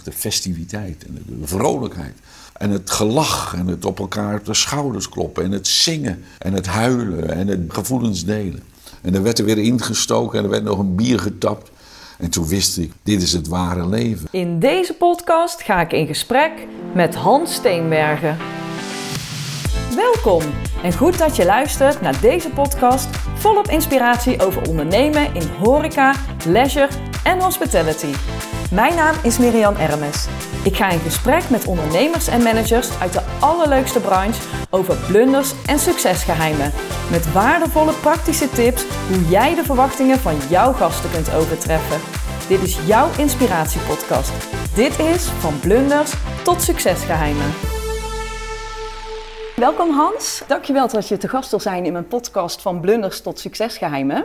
de festiviteit en de, vrolijkheid. En het gelach en het op elkaar op de schouders kloppen en het zingen en het huilen en het gevoelens delen. En dan werd er weer ingestoken en er werd nog een bier getapt. En toen wist ik, dit is het ware leven. In deze podcast ga ik in gesprek met Hans Steenbergen. Welkom en goed dat je luistert naar deze podcast volop inspiratie over ondernemen in horeca, leisure en hospitality. Mijn naam is Miriam Ermes. Ik ga in gesprek met ondernemers en managers uit de allerleukste branche over blunders en succesgeheimen. Met waardevolle praktische tips hoe jij de verwachtingen van jouw gasten kunt overtreffen. Dit is jouw inspiratiepodcast. Dit is van blunders tot succesgeheimen. Welkom Hans. Dankjewel dat je te gast wil zijn in mijn podcast van blunders tot succesgeheimen.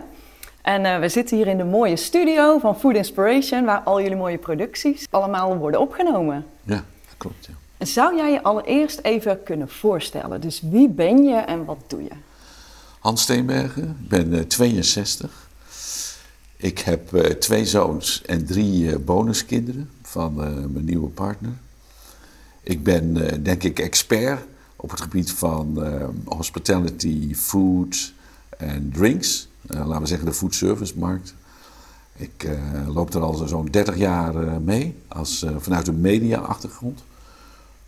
En uh, we zitten hier in de mooie studio van Food Inspiration, waar al jullie mooie producties allemaal worden opgenomen. Ja, dat klopt. Ja. En zou jij je allereerst even kunnen voorstellen? Dus wie ben je en wat doe je? Hans Steenbergen, ik ben uh, 62. Ik heb uh, twee zoons en drie bonuskinderen van mijn nieuwe partner. Ik ben, denk ik, expert op het gebied van hospitality, food en drinks. Uh, laten we zeggen de food service markt. Ik uh, loop er al zo'n 30 jaar uh, mee, als, vanuit een media-achtergrond.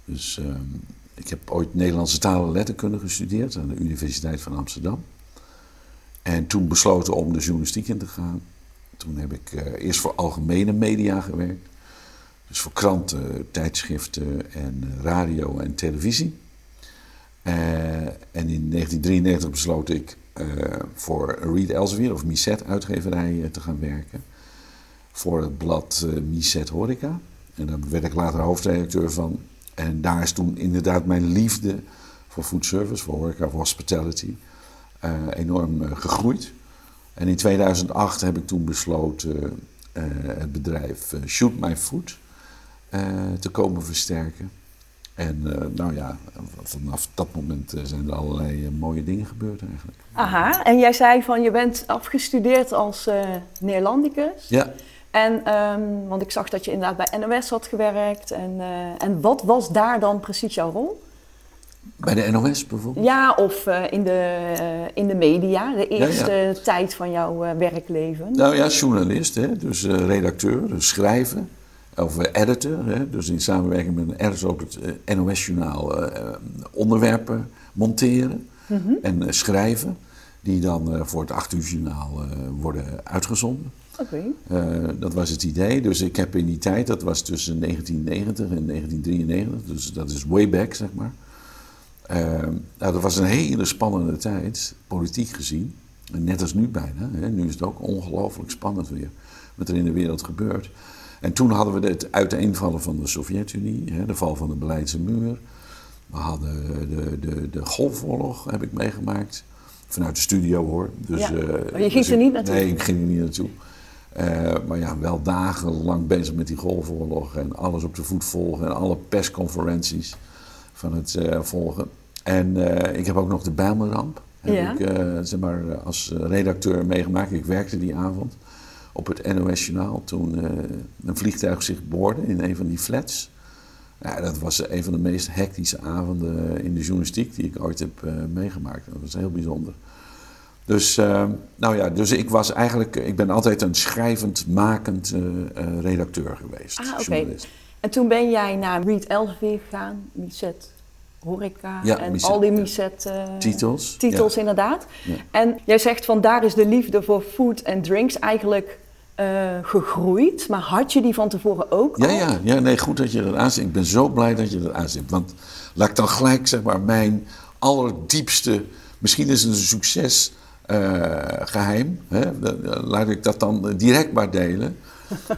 Dus ehm, ik heb ooit Nederlandse taal en letterkunde gestudeerd aan de Universiteit van Amsterdam. En toen besloten om de journalistiek in te gaan. Toen heb ik eerst voor algemene media gewerkt. Dus voor kranten, tijdschriften en radio en televisie. en in 1993 besloot ik voor Reed Elsevier of Misset uitgeverij uh, te gaan werken. Voor het blad uh, Misset Horeca. En daar werd ik later hoofdredacteur van. En daar is toen inderdaad mijn liefde voor food service, voor horeca, voor hospitality enorm gegroeid. En in 2008 heb ik toen besloten het bedrijf Shoot My Food te komen versterken. En uh, nou ja, vanaf dat moment uh, zijn er allerlei uh, mooie dingen gebeurd eigenlijk. Aha, en jij zei van je bent afgestudeerd als Neerlandicus. Ja. En, um, want ik zag dat je inderdaad bij NOS had gewerkt. En, en wat was daar dan precies jouw rol? Bij de NOS bijvoorbeeld? Ja, of in, de, in de media, de eerste ja, ja. tijd van jouw werkleven. Nou ja, journalist, hè? dus redacteur, dus schrijven of editor, hè, dus in samenwerking met een editor op het uh, NOS-journaal uh, onderwerpen monteren mm -hmm. en schrijven, die dan voor het 8 uur journaal worden uitgezonden. Okay. dat was het idee. Dus ik heb in die tijd, dat was tussen 1990 en 1993, dus dat is way back zeg maar. nou, dat was een hele spannende tijd, politiek gezien. Net als nu bijna. Hè. Nu is het ook ongelooflijk spannend weer wat er in de wereld gebeurt. En toen hadden we het uiteenvallen van de Sovjet-Unie, de val van de Berlijnse muur. We hadden de, de, de Golfoorlog, heb ik meegemaakt. Vanuit de studio hoor. Dus, ja. uh, maar je ging dus er niet naartoe? Nee, ik ging er niet naartoe. Uh, maar ja, wel dagenlang bezig met die Golfoorlog en alles op de voet volgen en alle persconferenties van het uh, volgen. En ik heb ook nog de Bijlmerramp heb Ja. ik, zeg maar, als redacteur meegemaakt. Ik werkte die avond op het NOS-journaal toen uh, een vliegtuig zich boorde in een van die flats. Ja, dat was een van de meest hectische avonden in de journalistiek die ik ooit heb uh, meegemaakt. Dat was heel bijzonder. Dus, uh, nou ja, dus ik was eigenlijk, ik ben altijd een schrijvend, makend redacteur geweest. Ah, oké. Okay. En toen ben jij naar Reed Elsevier gegaan, Miset Horeca ja, en Miset, al die Miset titels. titels ja. inderdaad. Ja. En jij zegt van daar is de liefde voor food en drinks eigenlijk uh, gegroeid. Maar had je die van tevoren ook ja, al? Ja, ja, nee, goed dat je dat aanzet. Ik ben zo blij dat je dat aanzet. Want laat ik dan gelijk, zeg maar, mijn allerdiepste... Misschien is het een succes uh, geheim. Hè? Laat ik dat dan direct maar delen.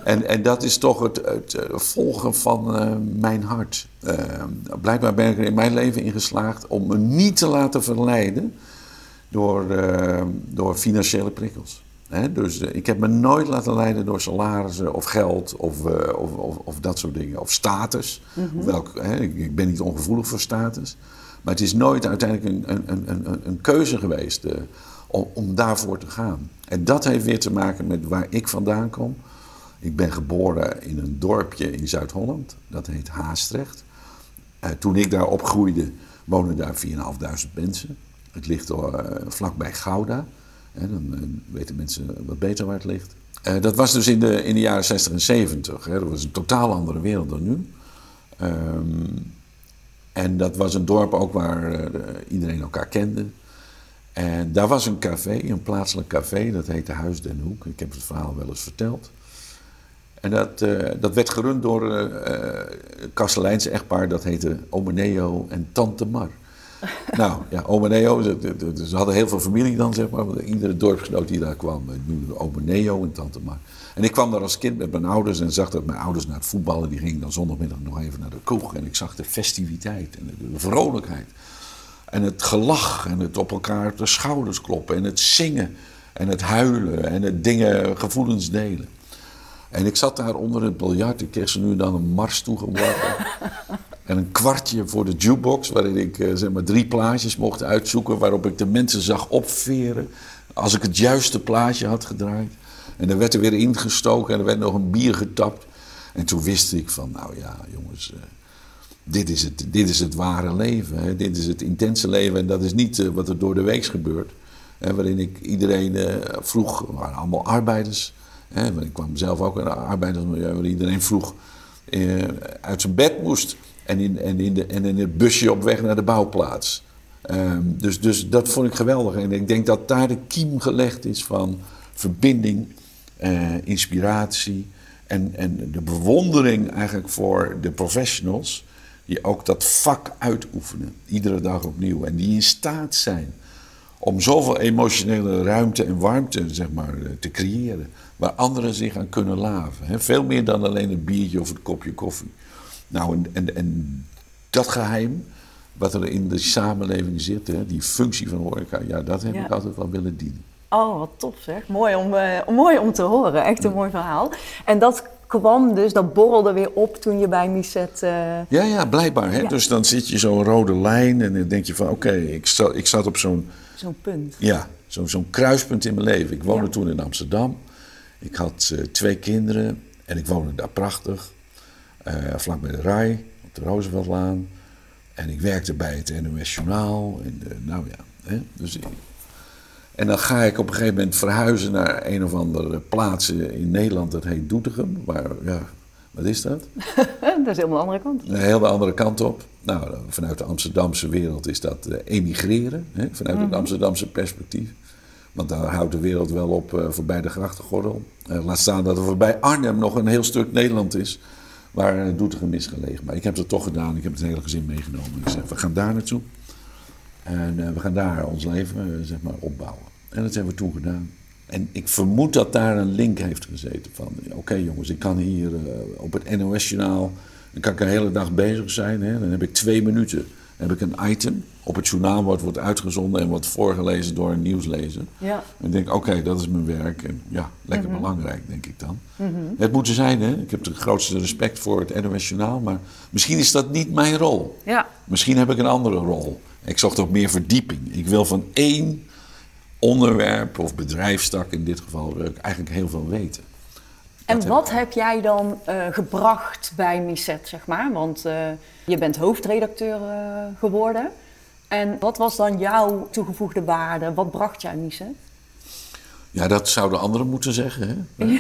En, en dat is toch het, het volgen van uh, mijn hart. blijkbaar ben ik er in mijn leven in geslaagd om me niet te laten verleiden door, door financiële prikkels. He, dus ik heb me nooit laten leiden door salarissen of geld of, of, of, of, dat soort dingen. Of status. Mm -hmm. Welk, he, ik, ik, ben niet ongevoelig voor status. Maar het is nooit uiteindelijk een, een, een, een keuze geweest uh, om, om, daarvoor te gaan. En dat heeft weer te maken met waar ik vandaan kom. Ik ben geboren in een dorpje in Zuid-Holland, dat heet Haastrecht. Uh, toen ik daar opgroeide, woonden daar 4.500 mensen. Het ligt uh, vlakbij Gouda. Hè, dan weten mensen wat beter waar het ligt. dat was dus in de, in de jaren 60 en 70. Hè. Dat was een totaal andere wereld dan nu. Um, en dat was een dorp ook waar iedereen elkaar kende. En daar was een café, een plaatselijk café, dat heette Huis den Hoek. Ik heb het verhaal wel eens verteld. En dat, uh, dat werd gerund door een uh, Kastelijnse echtpaar, dat heette Omeneo en Tante Mar. nou, ja, Omeneo, ze, ze, hadden heel veel familie dan, zeg maar. Iedere dorpsgenoot die daar kwam, eh, noemde Omeneo en Tante Mar. En ik kwam daar als kind met mijn ouders en zag dat mijn ouders naar het voetballen, die gingen dan zondagmiddag nog even naar de kroeg. En ik zag de festiviteit en de, de vrolijkheid. En het gelach en het op elkaar op de schouders kloppen en het zingen en het huilen en het dingen, gevoelens delen. En ik zat daar onder het biljart. Ik kreeg ze nu dan een mars toegeworpen. en een kwartje voor de jukebox, waarin ik uh, zeg maar drie plaatjes mocht uitzoeken. Waarop ik de mensen zag opveren. Als ik het juiste plaatje had gedraaid. En dan werd er weer ingestoken en er werd nog een bier getapt. En toen wist ik van, nou ja, jongens. Uh, dit is het, dit is het ware leven. Hè? Dit is het intense leven. En dat is niet uh, wat er door de week gebeurt. Hè? Waarin ik iedereen vroeg, waren allemaal arbeiders. Want ik kwam zelf ook in een arbeidersmilieu waar iedereen vroeg eh, uit zijn bed moest. En in, en, in de, en in het busje op weg naar de bouwplaats. Um, dus, dus dat vond ik geweldig. En ik denk dat daar de kiem gelegd is van verbinding, uh, inspiratie en, en de bewondering eigenlijk voor de professionals. Die ook dat vak uitoefenen, iedere dag opnieuw. En die in staat zijn om zoveel emotionele ruimte en warmte zeg maar, eh, te creëren waar anderen zich aan kunnen laven. Hè? Veel meer dan alleen een biertje of een kopje koffie. Nou, en, en, en dat geheim, wat er in de samenleving zit, hè, die functie van horeca, ja, dat heb ik altijd wel willen dienen. Oh, wat tof zeg. Mooi om, uh, mooi om te horen. Echt een mooi verhaal. En dat kwam dus, dat borrelde weer op toen je bij Miset... Uh... Ja, ja, blijkbaar. Hè? Ja. Dus dan zit je zo'n rode lijn en dan denk je van... oké, okay, ik, ik zat op zo'n... Zo'n punt. Ja, zo'n zo'n kruispunt in mijn leven. Ik woonde toen in Amsterdam. Ik had uh, twee kinderen en ik woonde daar prachtig. Uh, vlak bij de Rij, op de Rooseveltlaan. En ik werkte bij het NOS Journaal. En, nou ja, hè, dus en dan ga ik op een gegeven moment verhuizen naar een of andere plaats in Nederland. Dat heet Doetinchem. Waar, ja, wat is dat? dat is helemaal de andere kant. Een hele andere kant op. Nou, vanuit de Amsterdamse wereld is dat emigreren. Hè, vanuit mm -hmm. het Amsterdamse perspectief. Want daar houdt de wereld wel op uh, voorbij de grachtengordel. Uh, laat staan dat er voorbij Arnhem nog een heel stuk Nederland is. Waar uh, Doetinchem is gelegen. Maar ik heb het toch gedaan. Ik heb het hele gezin meegenomen. Ik zeg, we gaan daar naartoe. En we gaan daar ons leven zeg maar, opbouwen. En dat hebben we toen gedaan. En ik vermoed dat daar een link heeft gezeten van... Oké jongens, ik kan hier op het NOS-journaal... Dan kan ik een hele dag bezig zijn. Hè? Dan heb ik twee minuten heb ik een item. Op het journaal wordt, wordt uitgezonden en wordt voorgelezen door een nieuwslezer. Ja. En ik denk, oké, dat is mijn werk. En ja, lekker mm -hmm. belangrijk, denk ik dan. Mm -hmm. Het moet er zijn, hè. Ik heb de grootste respect voor het NOS Journaal. Maar misschien is dat niet mijn rol. Ja. Misschien heb ik een andere rol. Ik zocht ook meer verdieping. Ik wil van één onderwerp of bedrijfstak in dit geval eigenlijk heel veel weten. En wat heb, jij dan uh, gebracht bij Miset, zeg maar? Want uh, je bent hoofdredacteur uh, geworden. En wat was dan jouw toegevoegde waarde? Wat bracht jij Miset? Ja, dat zouden anderen moeten zeggen. Hè?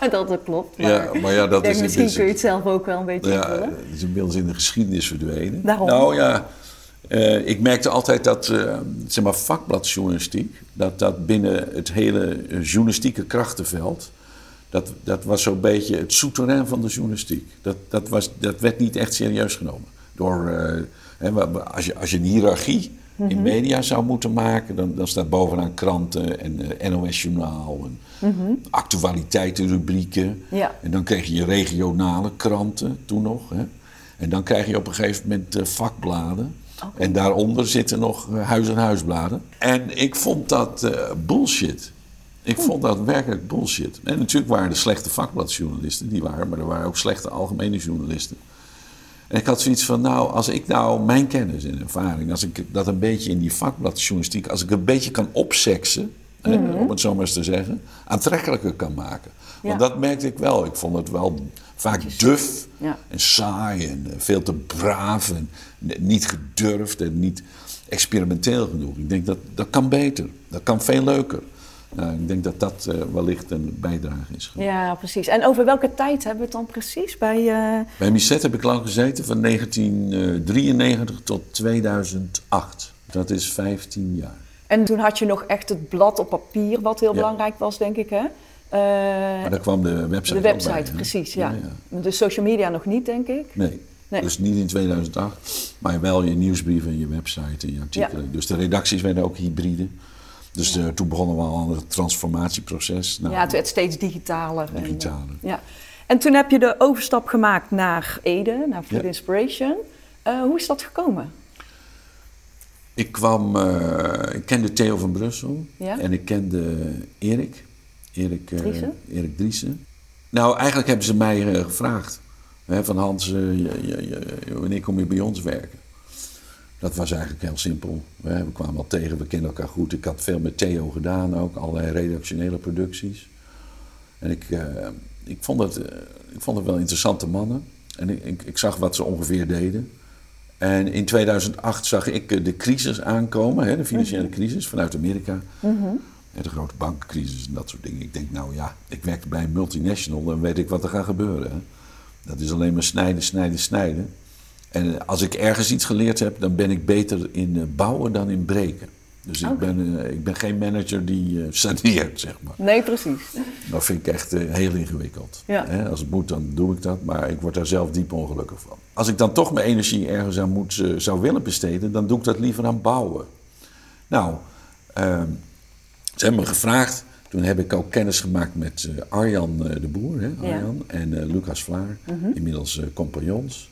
Ja, dat klopt. Maar, ja, maar ja, dat denk, is misschien kun je het zelf ook wel een beetje ja, invullen. Het is inmiddels in de geschiedenis verdwenen. Daarom. Nou ja, uh, ik merkte altijd dat, uh, zeg maar, vakbladjournalistiek, dat dat binnen het hele journalistieke krachtenveld, dat, dat was zo'n beetje het souterrain van de journalistiek. Dat, dat, was, dat werd niet echt serieus genomen. Door, uh, hè, als, je, als je een hiërarchie mm -hmm. in media zou moeten maken, dan, dan staat bovenaan kranten en uh, NOS-journaal en mm -hmm. actualiteitenrubrieken. Ja. En dan kreeg je regionale kranten toen nog. Hè. En dan krijg je op een gegeven moment uh, vakbladen. Okay. En daaronder zitten nog huis- en huisbladen. En ik vond dat bullshit. Ik vond dat werkelijk bullshit. En natuurlijk waren er slechte vakbladjournalisten, die waren, maar er waren ook slechte algemene journalisten. En ik had zoiets van, nou, als ik nou mijn kennis en ervaring, als ik dat een beetje in die vakbladjournalistiek, als ik een beetje kan opseksen, mm -hmm. hè, om het zo maar eens te zeggen, aantrekkelijker kan maken. Want dat merkte ik wel. Ik vond het wel vaak duf Ja. en saai en eh, veel te braaf en niet gedurfd en niet experimenteel genoeg. Ik denk dat dat kan beter, dat kan veel leuker. Nou, ik denk dat dat eh, wellicht een bijdrage is. geweest. Ja, precies. En over welke tijd hebben we het dan precies? Bij, eh, Bij Misset heb ik lang gezeten, van 1993 tot 2008. Dat is 15 jaar. En toen had je nog echt het blad op papier, wat heel Ja. belangrijk was, denk ik, hè? Eh, Maar daar kwam de website de bij, website, precies, ja. ja. De social media nog niet, denk ik. Nee. Nee. dus niet in 2008, maar wel je nieuwsbrief en je website en je artikelen. Dus de redacties werden ook hybride. Dus eh, toen begonnen we al aan het transformatieproces. Nou, ja, het werd steeds digitaler. en, eh, Digitaler. ja. en toen heb je de overstap gemaakt naar Ede, naar Food. Inspiration. Eh, hoe is dat gekomen? Ik kwam, ik kende Theo van Brussel Ja. en ik kende Erik. Erik eh, Driessen? Erik. Nou, eigenlijk hebben ze mij gevraagd. Hè, van Hans, je- je- je- wanneer kom je bij ons werken? Dat was eigenlijk heel simpel. We kwamen al tegen, we kenden elkaar goed. Ik had veel met Theo gedaan ook, allerlei redactionele producties. En ik, eh, ik, vond, het, eh, ik vond het wel interessante mannen. En ik, ik, ik zag wat ze ongeveer deden. En in 2008 zag ik eh, de crisis aankomen, hè, de financiële crisis vanuit Amerika. Hè, De grote bankencrisis en dat soort dingen. Ik denk, nou ja, ik werk bij een multinational, dan weet ik wat er gaat gebeuren. Hè. Dat is alleen maar snijden, snijden, snijden. En als ik ergens iets geleerd heb, dan ben ik beter in eh, bouwen dan in breken. Dus ik, ben, eh, ik ben geen manager die eh, saneert, zeg maar. Nee, precies. Dat vind ik echt heel ingewikkeld. Ja. Als het moet, dan doe ik dat, maar ik word daar zelf diep ongelukkig van. Als ik dan toch mijn energie ergens aan moet, zou willen besteden, dan doe ik dat liever aan bouwen. Nou, ehm, ze hebben me gevraagd. Toen heb ik ook kennis gemaakt met Arjan de Boer hè, Ja. Arjan, en Lucas Vlaar, inmiddels eh, compagnons.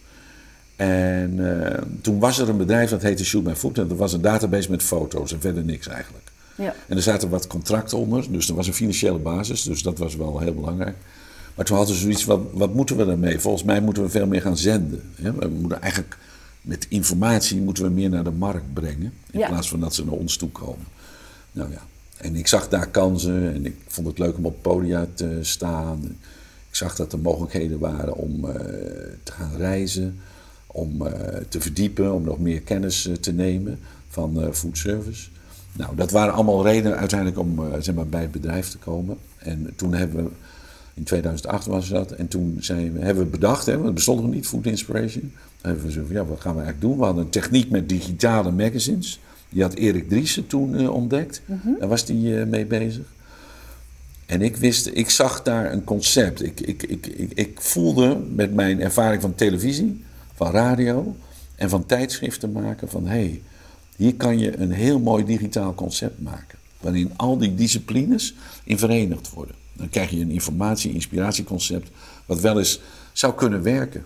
En eh, toen was er een bedrijf dat heette Shoot My Food. En dat was een database met foto's en verder niks eigenlijk. Ja. En er zaten wat contracten onder, dus er was een financiële basis, dus dat was wel heel belangrijk. Maar toen hadden ze zoiets van, wat moeten we daarmee? Volgens mij moeten we veel meer gaan zenden. Hè? We moeten eigenlijk met informatie moeten we meer naar de markt brengen, in Ja. plaats van dat ze naar ons toe komen. Nou ja, en ik zag daar kansen en ik vond het leuk om op podia te staan. Ik zag dat er mogelijkheden waren om eh, te gaan reizen, om eh, te verdiepen, om nog meer kennis eh, te nemen van eh food service. Nou, dat waren allemaal redenen uiteindelijk om zeg maar, bij het bedrijf te komen. En toen hebben we, in 2008 was dat, en toen zijn we, hebben we bedacht, hè, want het bestond nog niet, Food Inspiration. Toen hebben we zo van, ja, wat gaan we eigenlijk doen? We hadden een techniek met digitale magazines. Die had Erik Driessen toen ontdekt. Daar was hij mee bezig. En ik wist, ik zag daar een concept. Ik, ik, ik, ik, ik voelde met mijn ervaring van televisie, van radio en van tijdschriften maken van hé, hey, hier kan je een heel mooi digitaal concept maken. Waarin al die disciplines in verenigd worden. Dan krijg je een informatie-inspiratieconcept wat wel eens zou kunnen werken.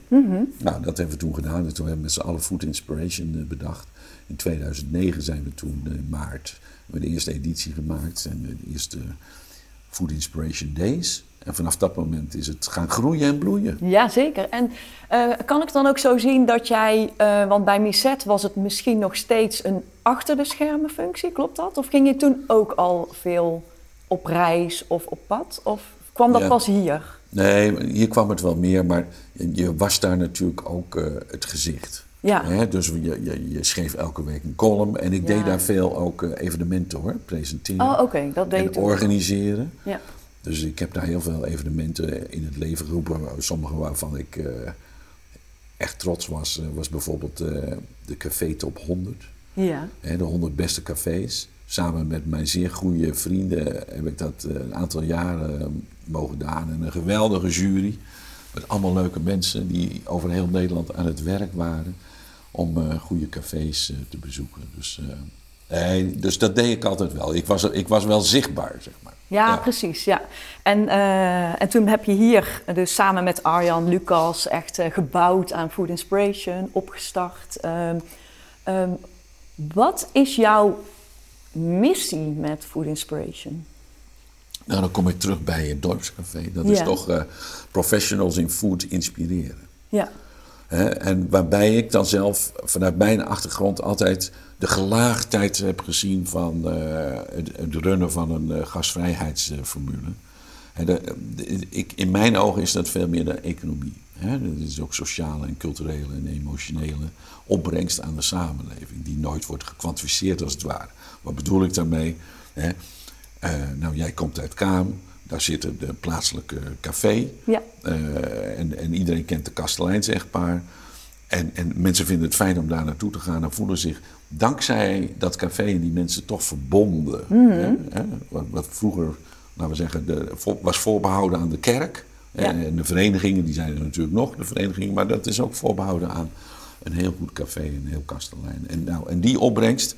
Nou, dat hebben we toen gedaan. En toen hebben we met z'n allen Food Inspiration eh, bedacht. In 2009 zijn we toen eh, in maart hebben we de eerste editie gemaakt. En de eerste Food Inspiration Days. En vanaf dat moment is het gaan groeien en bloeien. Ja, zeker. En eh, kan ik dan ook zo zien dat jij, eh, want bij Misset was het misschien nog steeds een achter de schermen functie, klopt dat? Of ging je toen ook al veel op reis of op pad? Of kwam dat Ja. pas hier? Nee, hier kwam het wel meer, maar je was daar natuurlijk ook eh, het gezicht. Ja. Hè, dus je, je, je schreef elke week een column en ik deed daar veel ook evenementen hoor, presenteren Oh, oké, dat deed en organiseren. Ja. Dus ik heb daar heel veel evenementen in het leven geroepen. Sommige waarvan ik eh, echt trots was, eh, was bijvoorbeeld eh, de Café Top 100. Ja. Hè, de 100 beste cafés. Samen met mijn zeer goede vrienden heb ik dat een aantal jaren mogen gedaan. En een geweldige jury. Met allemaal leuke mensen die over heel Nederland aan het werk waren. Om goede cafés te bezoeken. Dus, nee, dus dat deed ik altijd wel. Ik was, ik was wel zichtbaar, zeg maar. Ja, precies. Ja. En, eh, en toen heb je hier dus samen met Arjan, Lucas echt eh, gebouwd aan Food Inspiration, opgestart. Ehm, ehm, wat is jouw missie met Food Inspiration? Nou, dan kom ik terug bij het dorpscafé. Dat is toch eh, professionals in food inspireren. Ja, Hè, en waarbij ik dan zelf vanuit mijn achtergrond altijd de gelaagdheid heb gezien van eh, het, het runnen van een eh, de- de- ik, in mijn ogen is dat veel meer de economie. Hè? Dat is ook sociale en culturele en emotionele opbrengst aan de samenleving, die nooit wordt gekwantificeerd als het ware. Wat bedoel ik daarmee? Hè? Eh, nou, jij komt uit Kaam, daar zit de plaatselijke café. Ja. Eh, en, en iedereen kent de Kasteleins echtpaar. En, en mensen vinden het fijn om daar naartoe te gaan en voelen zich dankzij dat café en die mensen toch verbonden. Mhm. hè, hè, wat, wat vroeger, laten we zeggen, de, was voorbehouden aan de kerk. Ja. En de verenigingen, die zijn er natuurlijk nog, de verenigingen, maar dat is ook voorbehouden aan een heel goed café, een heel kastelein. En, nou, en die opbrengst,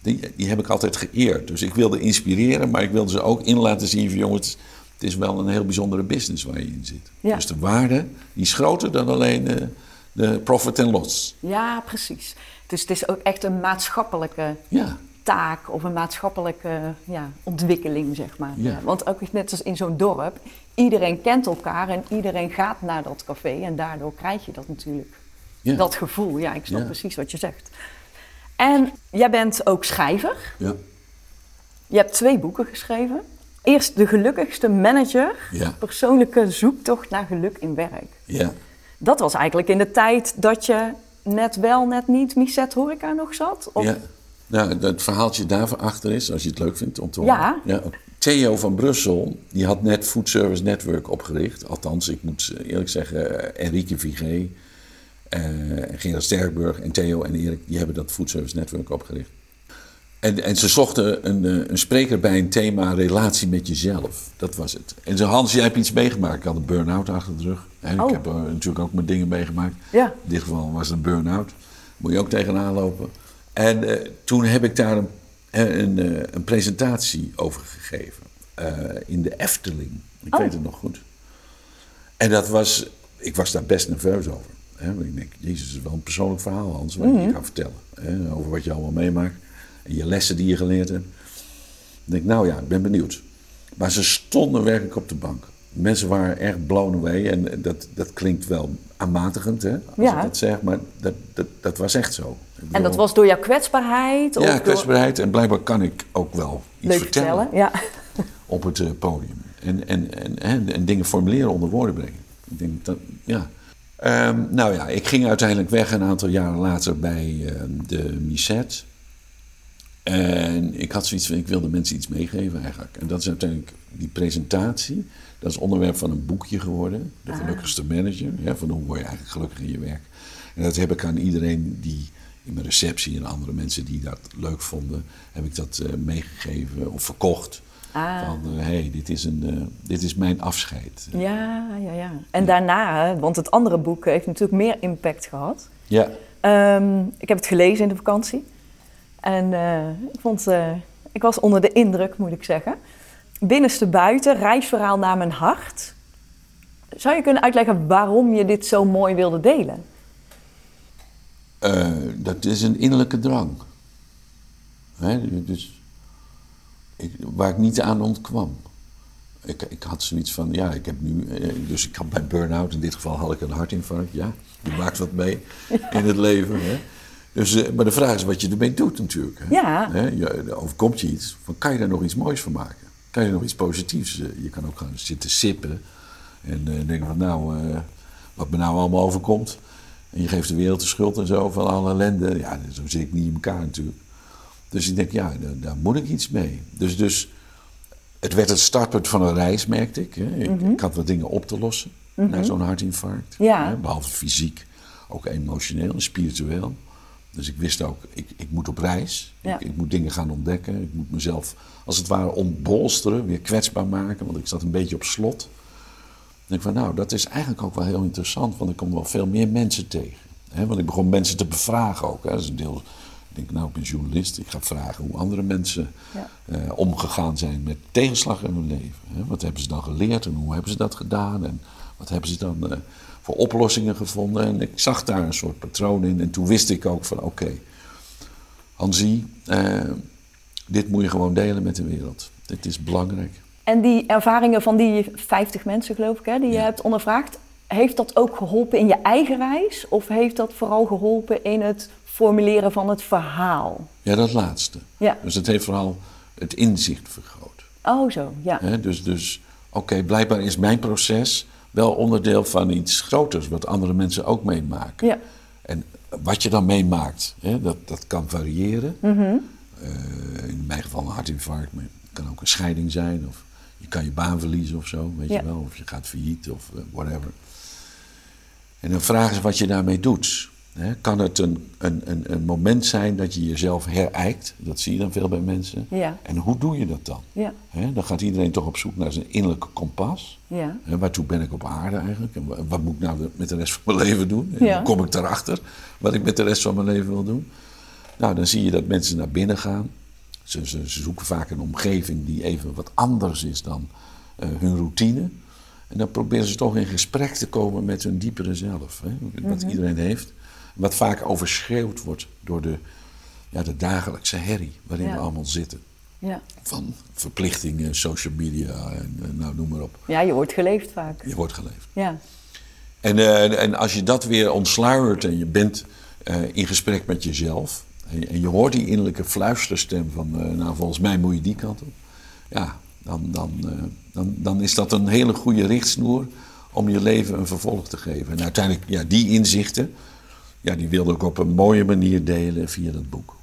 die, die heb ik altijd geëerd. Dus ik wilde inspireren, maar ik wilde ze ook in laten zien van jongens, het is wel een heel bijzondere business waar je in zit. Ja. Dus de waarde, die is groter dan alleen de, de profit en loss. Ja, precies. Dus het is ook echt een maatschappelijke Ja, taak of een maatschappelijke ja, ontwikkeling, zeg maar. Ja. want ook net als in zo'n dorp, iedereen kent elkaar en iedereen gaat naar dat café en daardoor krijg je dat natuurlijk. Dat gevoel, ja, ik snap precies wat je zegt. En jij bent ook schrijver. ja. Je hebt twee boeken geschreven. Eerst De Gelukkigste Manager, Ja. persoonlijke zoektocht naar geluk in werk. ja. Dat was eigenlijk in de tijd dat je net wel, net niet Miset Horeca nog zat? Of- Ja. Nou, het verhaaltje daarvan achter is, als je het leuk vindt om te Ja. horen. Theo van Brussel, die had net Food Service Network opgericht. Althans, ik moet eerlijk zeggen, eh, Enrique Vigé, eh Gerard Sterkburg en Theo en Erik, die hebben dat Food Service Network opgericht. En, en ze zochten een, eh, een spreker bij een thema relatie met jezelf. Dat was het. En ze Hans, jij hebt iets meegemaakt. Ik had een burn-out achter de rug. Hè. Oh. Ik heb eh, natuurlijk ook mijn dingen meegemaakt. Ja. In dit geval was het een burn-out. Moet je ook tegenaan lopen. En eh, toen heb ik daar een, een, eh, een presentatie over gegeven. in de Efteling. Ik Oh. weet het nog goed. En dat was, ik was daar best nerveus over. Hè? Want ik denk, jezus, het is wel een persoonlijk verhaal, Hans, wat je gaat vertellen. Hè? Over wat je allemaal meemaakt. En je lessen die je geleerd hebt. Ik denk, nou ja, ik ben benieuwd. Maar ze stonden werkelijk op de bank. Mensen waren erg blown away. En dat, dat klinkt wel aanmatigend, hè, als Ja. ik dat zeg. Maar dat, dat, dat was echt zo. En dat was door jouw kwetsbaarheid? of Ja, door- kwetsbaarheid. En blijkbaar kan ik ook wel iets Leuk vertellen vertellen. Ja. op het eh, podium. En, en, en, en, en dingen formuleren, onder woorden brengen. Ik denk dat, ja. Ehm, nou ja, ik ging uiteindelijk weg een aantal jaren later bij ehm, de Misset. En ik had zoiets van, ik wilde mensen iets meegeven eigenlijk. En dat is uiteindelijk die presentatie. Dat is onderwerp van een boekje geworden. De gelukkigste manager. Ja, van hoe word je eigenlijk gelukkig in je werk. En dat heb ik aan iedereen die in mijn receptie en andere mensen die dat leuk vonden, heb ik dat eh, meegegeven of verkocht. Ah. Van, hé, hey, dit, is een, eh, dit is mijn afscheid. Ja, ja, ja. En daarna, want het andere boek heeft natuurlijk meer impact gehad. Ja, Ehm, ik heb het gelezen in de vakantie. En eh, ik, vond, eh, ik was onder de indruk, moet ik zeggen. Binnenste buiten, reisverhaal naar mijn hart. Zou je kunnen uitleggen waarom je dit zo mooi wilde delen? Eh, dat is een innerlijke drang. Hè, dus ik, waar ik niet aan ontkwam. Ik, ik had zoiets van, ja, ik heb nu, eh, dus ik had bij burn-out, in dit geval had ik een hartinfarct, ja, je maakt wat mee in het leven. Hè. Dus, eh, maar de vraag is wat je ermee doet natuurlijk. Hè. Ja. Hè, je, er overkomt je iets, van, kan je daar nog iets moois van maken? Kan je nog iets positiefs? eh, je kan ook gaan zitten sippen en eh, denken van, nou, eh, wat me nou allemaal overkomt. En je geeft de wereld de schuld en zo van alle ellende. Ja, zo zit ik niet in elkaar natuurlijk. Dus ik denk, ja, daar, daar moet ik iets mee. Dus, dus het werd het startpunt van een reis, merkte ik. Hè. Ik, ik had wat dingen op te lossen na zo'n hartinfarct. Ja. Hè, behalve fysiek, ook emotioneel en spiritueel. Dus ik wist ook, ik, ik moet op reis. Ja. Ik, ik moet dingen gaan ontdekken. Ik moet mezelf, als het ware, ontbolsteren, weer kwetsbaar maken. Want ik zat een beetje op slot. Dan denk ik van, nou, dat is eigenlijk ook wel heel interessant. Want ik kom wel veel meer mensen tegen. Want ik begon mensen te bevragen ook. Hè. Dat is een deel, ik denk, nou, ik ben journalist. Ik ga vragen hoe andere mensen Ja. eh, omgegaan zijn met tegenslag in hun leven. Hè. Wat hebben ze dan geleerd en hoe hebben ze dat gedaan? En wat hebben ze dan eh, voor oplossingen gevonden? En ik zag daar een soort patroon in. En toen wist ik ook van, oké, Hansie, eh, dit moet je gewoon delen met de wereld. Dit is belangrijk. En die ervaringen van die 50 mensen, geloof ik, hè, die je hebt ondervraagd, heeft dat ook geholpen in je eigen reis? Of heeft dat vooral geholpen in het formuleren van het verhaal? Ja, dat laatste. Ja. Dus het heeft vooral het inzicht vergroot. Oh, zo, ja. Dus, dus oké, blijkbaar is mijn proces wel onderdeel van iets groters, wat andere mensen ook meemaken. Ja. En wat je dan meemaakt, hè, dat, dat kan variëren. Mhm. Eh, in mijn geval een hartinfarct, maar het kan ook een scheiding zijn. Of je kan je baan verliezen of zo, weet Ja. je wel. Of je gaat failliet of eh, whatever. En dan vragen ze wat je daarmee doet. Kan het een, een, een, een moment zijn dat je jezelf herijkt? Dat zie je dan veel bij mensen. Ja. En hoe doe je dat dan? Ja. Dan gaat iedereen toch op zoek naar zijn innerlijke kompas. Ja. Waartoe ben ik op aarde eigenlijk? En wa- wat moet ik nou met de rest van mijn leven doen? En hoe kom ik erachter wat ik met de rest van mijn leven wil doen? Nou, dan zie je dat mensen naar binnen gaan. Ze, ze, ze zoeken vaak een omgeving die even wat anders is dan eh, hun routine. En dan proberen ze toch in gesprek te komen met hun diepere zelf. Hè? Wat Mhm. iedereen heeft. Wat vaak overschreeuwd wordt door de, ja, de dagelijkse herrie waarin Ja. we allemaal zitten. Ja. Van verplichtingen, social media en eh, nou, noem maar op. ja, je wordt geleefd vaak. Je wordt geleefd. Ja. En, eh, en als je dat weer ontsluiert en je bent eh, in gesprek met jezelf. En, en je hoort die innerlijke fluisterstem van, nou volgens mij moet je die kant op. Ja, dan, dan, dan, dan is dat een hele goede richtsnoer om je leven een vervolg te geven. En uiteindelijk, ja, die inzichten, ja, die wilde ik op een mooie manier delen via dat boek.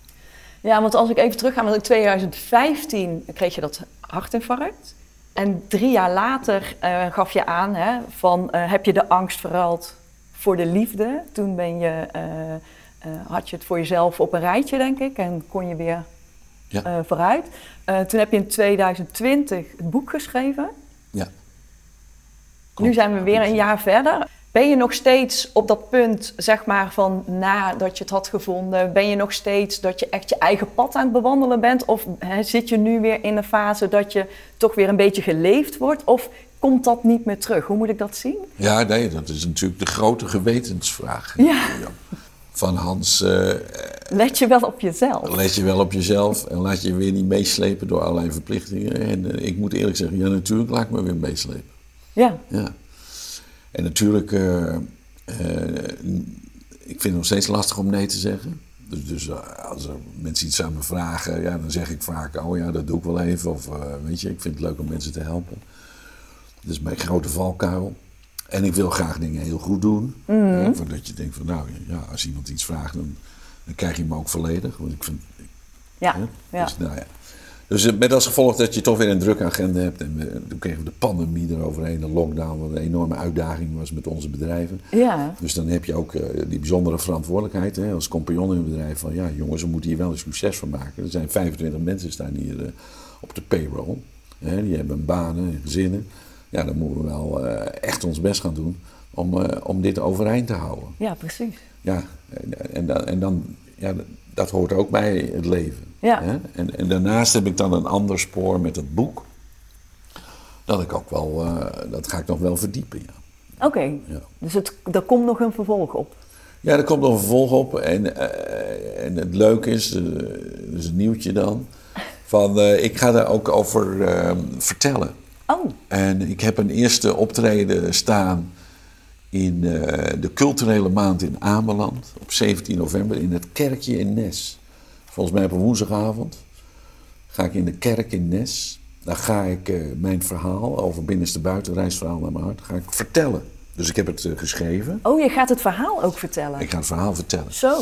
Ja, want als ik even terugga, want in 2015 kreeg je dat hartinfarct. En drie jaar later eh, gaf je aan hè, van eh, heb je de angst verruild voor de liefde. Toen ben je, eh, had je het voor jezelf op een rijtje, denk ik, en kon je weer Ja. vooruit. Toen heb je in 2020 het boek geschreven. Ja. Nu zijn we weer een jaar verder. Ben je nog steeds op dat punt, zeg maar, van nadat je het had gevonden, ben je nog steeds dat je echt je eigen pad aan het bewandelen bent? Of zit je nu weer in een fase dat je toch weer een beetje geleefd wordt? Of komt dat niet meer terug? Hoe moet ik dat zien? Ja, nee, dat is natuurlijk de grote gewetensvraag. Ja. Van Hans, eh, Let je wel op jezelf? let je wel op jezelf en laat je weer niet meeslepen door allerlei verplichtingen. En eh, ik moet eerlijk zeggen, ja natuurlijk laat ik me weer meeslepen. Ja, Ja. En natuurlijk, eh, eh, ik vind het nog steeds lastig om nee te zeggen. Dus, dus eh, als er mensen iets aan me vragen, ja, dan zeg ik vaak, oh ja, dat doe ik wel even. Of weet je, ik vind het leuk om mensen te helpen. Dat is mijn grote valkuil. En ik wil graag dingen heel goed doen. Hè, voordat je denkt van, nou ja, als iemand iets vraagt, dan, dan krijg je hem ook volledig. Want ik vind, ja, Hè? ja. Dus, nou ja. Dus eh, met als gevolg dat je toch weer een drukke agenda hebt. En we, toen kregen we de pandemie eroverheen, de lockdown, wat een enorme uitdaging was met onze bedrijven. ja. Dus dan heb je ook eh, die bijzondere verantwoordelijkheid hè, als compagnon in een bedrijf. Van ja, jongens, we moeten hier wel een succes van maken. Er zijn 25 mensen staan hier eh, op de payroll. Hè, die hebben banen en gezinnen. Ja, dan moeten we wel echt ons best gaan doen om, om dit overeind te houden. ja, precies. Ja, en, en, dan- en dan, ja, dat hoort ook bij het leven. Ja. Hè? En, en daarnaast heb ik dan een ander spoor met het boek. Dat ik ook wel, eh, dat ga ik nog wel verdiepen, ja. Oké, Ja, dus het, er komt nog een vervolg op. ja er komt nog een vervolg op. En, eh, en het leuke is, eh dat is een nieuwtje dan, van ik ga daar ook over eh, vertellen. Oh, En ik heb een eerste optreden staan in eh, de culturele maand in Ameland op 17 november in het kerkje in Nes. Volgens mij op een woensdagavond ga ik in de kerk in Nes. Daar ga ik eh, mijn verhaal over binnenste buiten, reisverhaal naar mijn hart, ga ik vertellen. Dus ik heb het eh, geschreven. oh, je gaat het verhaal ook vertellen. Ik ga het verhaal vertellen. Zo,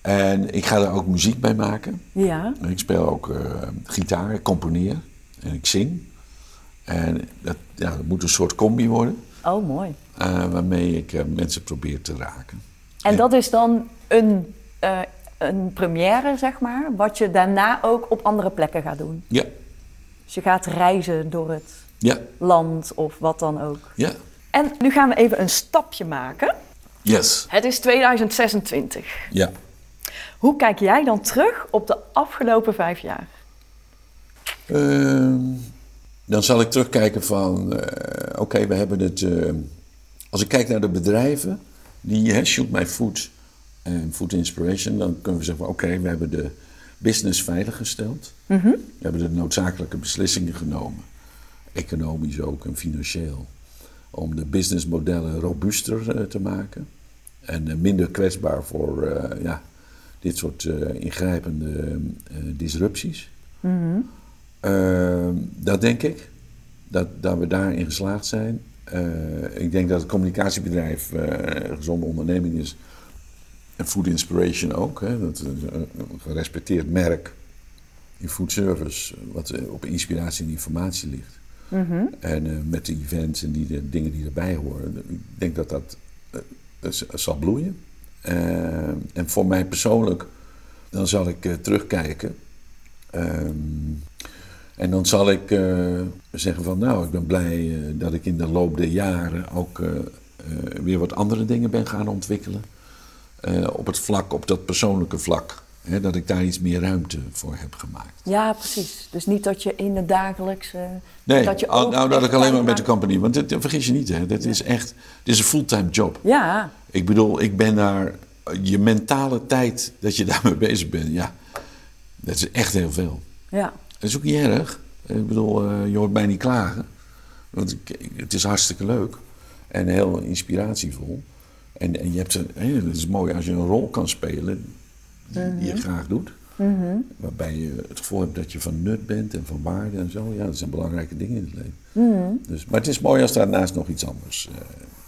En ik ga daar ook muziek bij maken. ja. Ik speel ook gitaar, ik componeer en ik zing. En dat, ja, dat moet een soort combi worden. Oh, mooi. Eh, waarmee ik eh, mensen probeer te raken. En Ja. dat is dan een, eh, een première, zeg maar, wat je daarna ook op andere plekken gaat doen. Ja, Dus je gaat reizen door het ja, land of wat dan ook. ja. En nu gaan we even een stapje maken. Yes. Het is 2026. Ja. Hoe kijk jij dan terug op de afgelopen vijf jaar? Ehm, dan zal ik terugkijken van, oké, we hebben het... als ik kijk naar de bedrijven, die hè, Shoot My Food en Food Inspiration... dan kunnen we zeggen oké, we hebben de business veiliggesteld. We hebben de noodzakelijke beslissingen genomen. Economisch ook en financieel. Om de businessmodellen robuuster eh, te maken. En eh, minder kwetsbaar voor eh, ja, dit soort ingrijpende disrupties. Ehm, dat denk ik. dat, dat we daarin geslaagd zijn. Eh, ik denk dat het communicatiebedrijf eh, een gezonde onderneming is. En Food Inspiration ook. Hè, dat is een, gerespecteerd merk in food service, wat eh, op inspiratie en informatie ligt. En eh, met de events en die, de dingen die erbij horen. Ik denk dat dat, zal bloeien. En voor mij persoonlijk, dan zal ik terugkijken. En dan zal ik eh, zeggen van nou, ik ben blij eh, dat ik in de loop der jaren ook eh, weer wat andere dingen ben gaan ontwikkelen. Op het vlak, op dat persoonlijke vlak. Hè, dat ik daar iets meer ruimte voor heb gemaakt. Ja, precies. Dus niet dat je in het dagelijks. Nee, dat je al- nou dat ik alleen maar met de company. Want dit, vergis je niet, hè, dit is echt dit is een fulltime job. Ja, Ik bedoel, ik ben daar, je mentale tijd dat je daarmee bezig bent, ja, dat is echt heel veel. ja. Dat is ook niet erg. Ik bedoel, eh, je hoort mij niet klagen. Want ik, het is hartstikke leuk en heel inspiratievol. En, en je hebt een, hè, het is mooi als je een rol kan spelen die, die je graag doet. Waarbij je het gevoel hebt dat je van nut bent en van waarde en zo. Ja, dat zijn belangrijke dingen in het leven. Dus, maar het is mooi als daarnaast nog iets anders eh,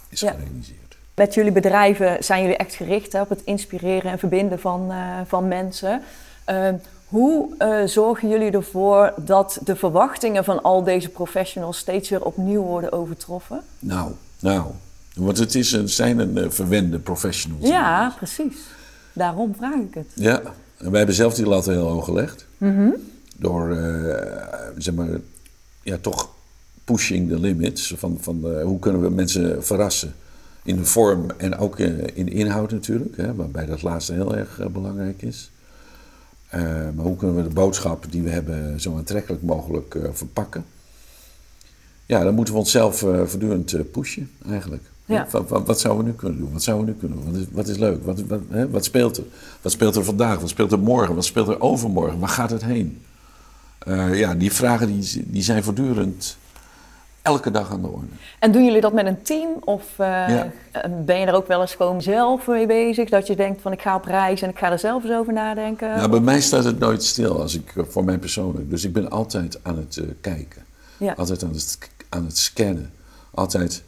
is Ja. gerealiseerd. Met jullie bedrijven zijn jullie echt gericht hè, op het inspireren en verbinden van, eh, van mensen. Eh, hoe eh, zorgen jullie ervoor dat de verwachtingen van al deze professionals steeds weer opnieuw worden overtroffen? Nou, nou. Want het, is, zijn een eh, verwende professionals. Ja, precies. Daarom vraag ik het. Ja, en wij hebben zelf die lat heel hoog gelegd. Door, eh, zeg maar, ja, toch pushing the limits. Van, van hoe kunnen we mensen verrassen. In de vorm en ook in de inhoud natuurlijk. Hè, waarbij dat laatste heel erg belangrijk is. Eh, maar hoe kunnen we de boodschap die we hebben zo aantrekkelijk mogelijk eh, verpakken? Ja, dan moeten we onszelf eh, voortdurend pushen eigenlijk. Ja. Wat, wat, wat zouden we nu kunnen doen? Wat zouden we nu kunnen doen? Wat is, wat is leuk? Wat, wat, hè? wat speelt er? Wat speelt er vandaag? Wat speelt er morgen? Wat speelt er overmorgen? Waar gaat het heen? Ja, die vragen die, die zijn voortdurend elke dag aan de orde. En doen jullie dat met een team? Of eh, Ja. ben je er ook wel eens gewoon zelf mee bezig? Dat je denkt van ik ga op reis en ik ga er zelf eens over nadenken? Nou, bij mij staat het nooit stil als ik, eh, voor mij persoonlijk. Dus ik ben altijd aan het eh, kijken. Ja. Altijd aan het, aan het scannen. Altijd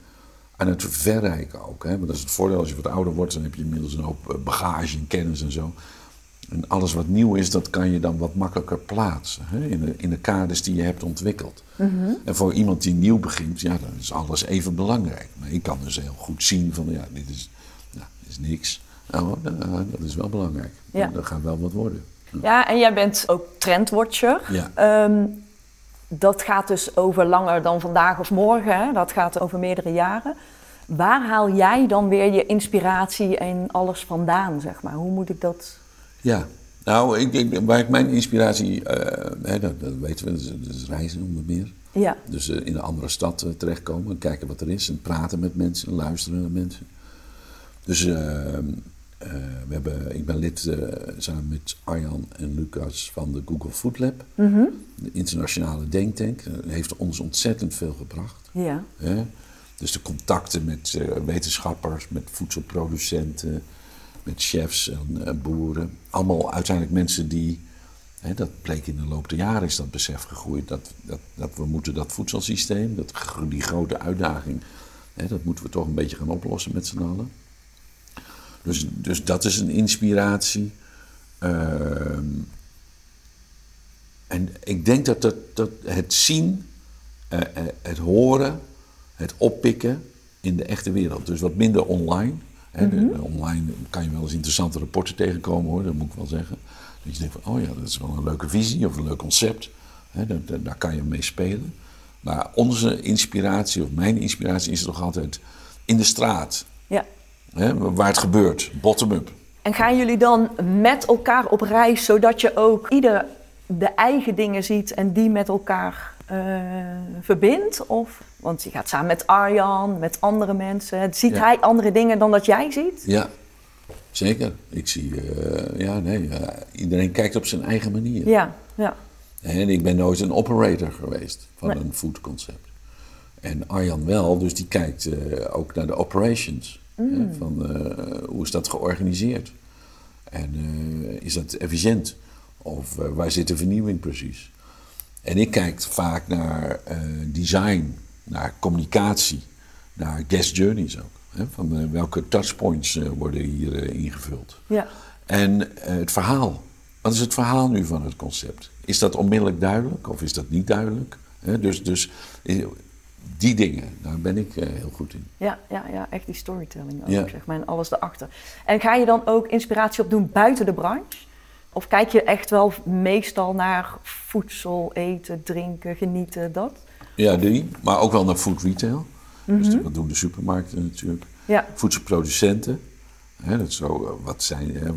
aan het verrijken ook. Hè? Want dat is het voordeel als je wat ouder wordt. Dan heb je inmiddels een hoop eh, bagage en kennis en zo. En alles wat nieuw is, dat kan je dan wat makkelijker plaatsen. Hè? In, de, in de kaders die je hebt ontwikkeld. En voor iemand die nieuw begint, ja, dan is alles even belangrijk. Maar ik kan dus heel goed zien van, ja, dit is, nou, dit is niks. Nou, eh, dat is wel belangrijk. Ja. Dat gaat wel wat worden. Ja, en jij bent ook trendwatcher. Ja. Ehm, dat gaat dus over langer dan vandaag of morgen. Hè? Dat gaat over meerdere jaren. Waar haal jij dan weer je inspiratie en alles vandaan, zeg maar? Hoe moet ik dat... Ja, nou, ik, ik, waar ik mijn inspiratie, eh, hè, dat, dat weten we, dat is, reizen onder meer. Ja, Dus eh, in een andere stad eh, terechtkomen en kijken wat er is en praten met mensen en luisteren naar mensen. Dus eh, eh, we hebben, ik ben lid samen met Arjan en Lucas van de Google Food Lab. De internationale denktank. Dat heeft ons ontzettend veel gebracht. ja, Hè? Dus de contacten met wetenschappers, met voedselproducenten, met chefs en eh, boeren. Allemaal uiteindelijk mensen die, hè, dat bleek in de loop der jaren is dat besef gegroeid, dat, dat, dat we moeten dat voedselsysteem, dat, die grote uitdaging, hè, dat moeten we toch een beetje gaan oplossen met z'n allen. Dus, dus dat is een inspiratie. Ehm, en ik denk dat, dat, dat het zien, eh, eh, het horen, het oppikken in de echte wereld. Dus wat minder online. Hè, de- de online kan je wel eens interessante rapporten tegenkomen hoor, dat moet ik wel zeggen. Dat je denkt van, oh ja, dat is wel een leuke visie of een leuk concept. Hè, daar, kan je mee spelen. Maar onze inspiratie, of mijn inspiratie, is toch altijd in de straat. ja. Hè, waar het gebeurt, bottom-up. En gaan jullie dan met elkaar op reis, zodat je ook ieder de eigen dingen ziet en die met elkaar eh, verbindt? Of, want je gaat samen met Arjan, met andere mensen. Ziet Ja. hij andere dingen dan dat jij ziet? Ja, zeker. Ik zie, eh, ja, nee, iedereen kijkt op zijn eigen manier. Ja, ja. En ik ben nooit een operator geweest van Nee. een foodconcept. En Arjan wel, dus die kijkt eh, ook naar de operations. Mm. Hè, van eh, hoe is dat georganiseerd? En is dat efficiënt? Of waar zit de vernieuwing precies? En ik kijk vaak naar eh, design, naar communicatie, naar guest journeys ook. Hè, van eh, welke touchpoints eh, worden hier ingevuld. Ja. En het verhaal. Wat is het verhaal nu van het concept? Is dat onmiddellijk duidelijk of is dat niet duidelijk? Hè, dus, dus die dingen, daar ben ik heel goed in. Ja, ja, ja, echt die storytelling ook, Ja. zeg maar, en alles erachter. En ga je dan ook inspiratie opdoen buiten de branche? Of kijk je echt wel meestal naar voedsel, eten, drinken, genieten, dat? Ja, die. Maar ook wel naar food retail. Dus dat doen de supermarkten natuurlijk. Ja, Voedselproducenten. Hè, dat zo, eh, wat zijn, hè,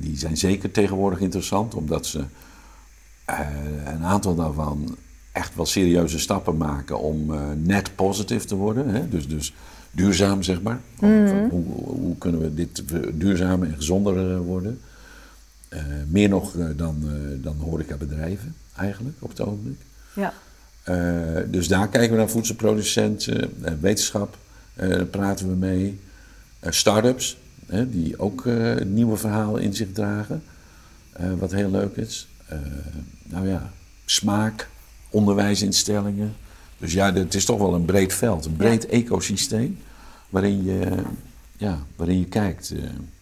die zijn zeker tegenwoordig interessant, omdat ze eh, een aantal daarvan echt wel serieuze stappen maken om eh, net positive te worden. Hè? Dus, dus duurzaam, zeg maar. Van hoe, hoe kunnen we dit duurzamer en gezonder worden? Eh, meer nog eh, dan, eh dan horecabedrijven, eigenlijk, op het ogenblik. ja, dus daar kijken we naar voedselproducenten, wetenschap, daar praten we mee. Start-ups, hè, die ook nieuwe verhalen in zich dragen, wat heel leuk is. Nou ja, smaak, onderwijsinstellingen. Dus ja, het is toch wel een breed veld, een breed ecosysteem waarin je, ja, waarin je kijkt.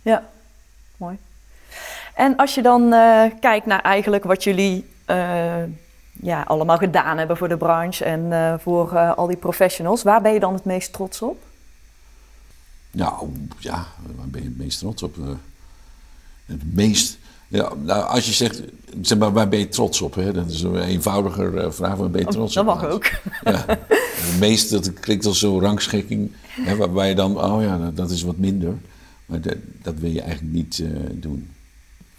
ja. Mooi. En als je dan eh, kijkt naar eigenlijk wat jullie eh, ja, allemaal gedaan hebben voor de branche en eh, voor al die professionals, waar ben je dan het meest trots op? Nou, ja, waar ben je het meest trots op? Het meest... Ja, nou, als je zegt, zeg maar, waar ben je trots op? Hè? Dat is een eenvoudiger vraag, waar ben je trots dat op? mag Nou, ook. Ja, het meest, dat klinkt als zo'n rangschikking, hè, waarbij je dan, oh ja, dat, dat is wat minder. Maar dat, dat wil je eigenlijk niet doen.